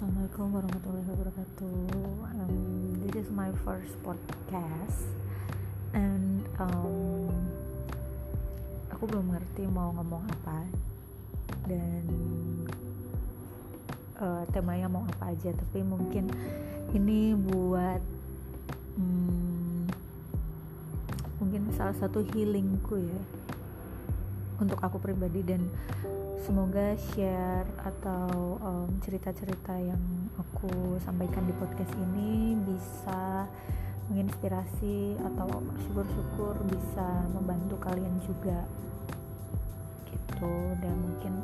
Assalamualaikum warahmatullahi wabarakatuh. Um, this is my first podcast, and um, aku belum ngerti mau ngomong apa dan uh, temanya mau apa aja. Tapi mungkin ini buat um, mungkin salah satu healingku ya untuk aku pribadi dan semoga share atau cerita-cerita yang aku sampaikan di podcast ini bisa menginspirasi atau syukur-syukur bisa membantu kalian juga gitu. Dan mungkin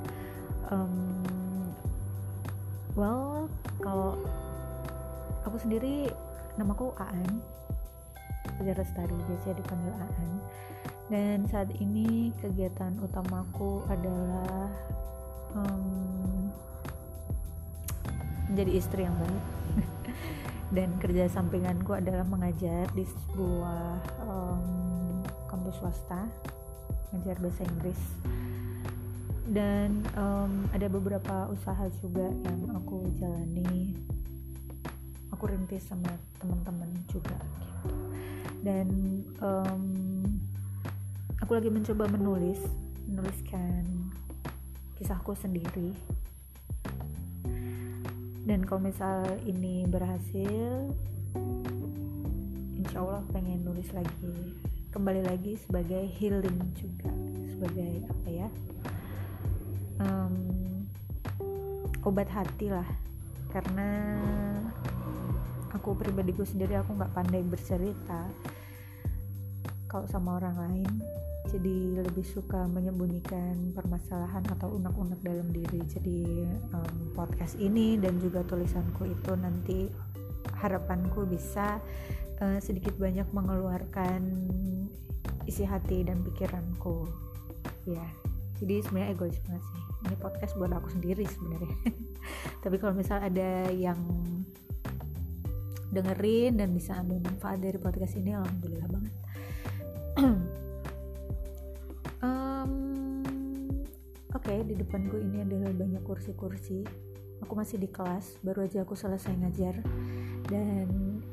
um, well kalau aku sendiri namaku Aan Fajar Lestari biasanya dipanggil Aan. Dan saat ini kegiatan utamaku adalah menjadi istri yang baik. Dan kerja sampinganku adalah mengajar di sebuah um, kampus swasta mengajar bahasa Inggris. Dan um, ada beberapa usaha juga yang aku jalani. Aku rintis sama teman-teman juga gitu. Dan um, aku lagi mencoba menulis menuliskan kisahku sendiri dan kalau misal ini berhasil insya Allah pengen nulis lagi kembali lagi sebagai healing juga sebagai apa ya um, obat hati lah. Karena aku pribadiku sendiri aku nggak pandai bercerita kalau sama orang lain jadi lebih suka menyembunyikan permasalahan atau unek-unek dalam diri. Jadi um, podcast ini dan juga tulisanku itu nanti harapanku bisa uh, sedikit banyak mengeluarkan isi hati dan pikiranku. Ya jadi sebenarnya egois banget sih. Ini podcast buat aku sendiri sebenarnya. Tapi kalau misal ada yang dengerin dan bisa ambil manfaat dari podcast ini alhamdulillah banget oke okay, di depanku ini adalah banyak kursi-kursi? Aku masih di kelas baru aja aku selesai ngajar. Dan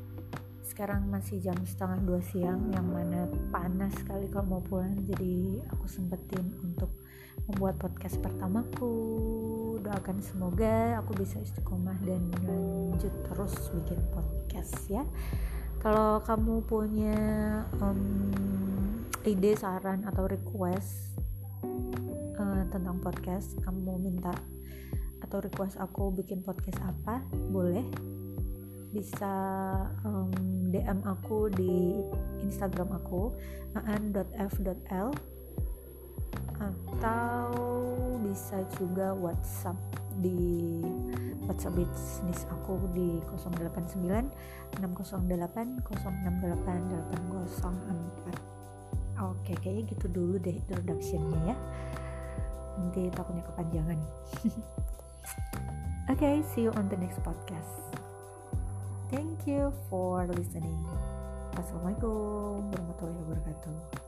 sekarang masih jam setengah dua siang yang mana panas sekali kalau mau pulang. Jadi aku sempetin untuk membuat podcast pertamaku. Doakan semoga aku bisa istiqomah dan lanjut terus bikin podcast ya. Kalau kamu punya um, ide saran atau request uh, tentang podcast kamu minta atau request aku bikin podcast apa boleh. Bisa um, DM aku di Instagram aku aan.f.l atau bisa juga WhatsApp di WhatsApp bisnis aku di 089 608 068 804 oke kayaknya gitu dulu deh introductionnya ya nanti takutnya kepanjangan okay, see you on the next podcast Thank you for listening. Wassalamualaikum warahmatullahi wabarakatuh.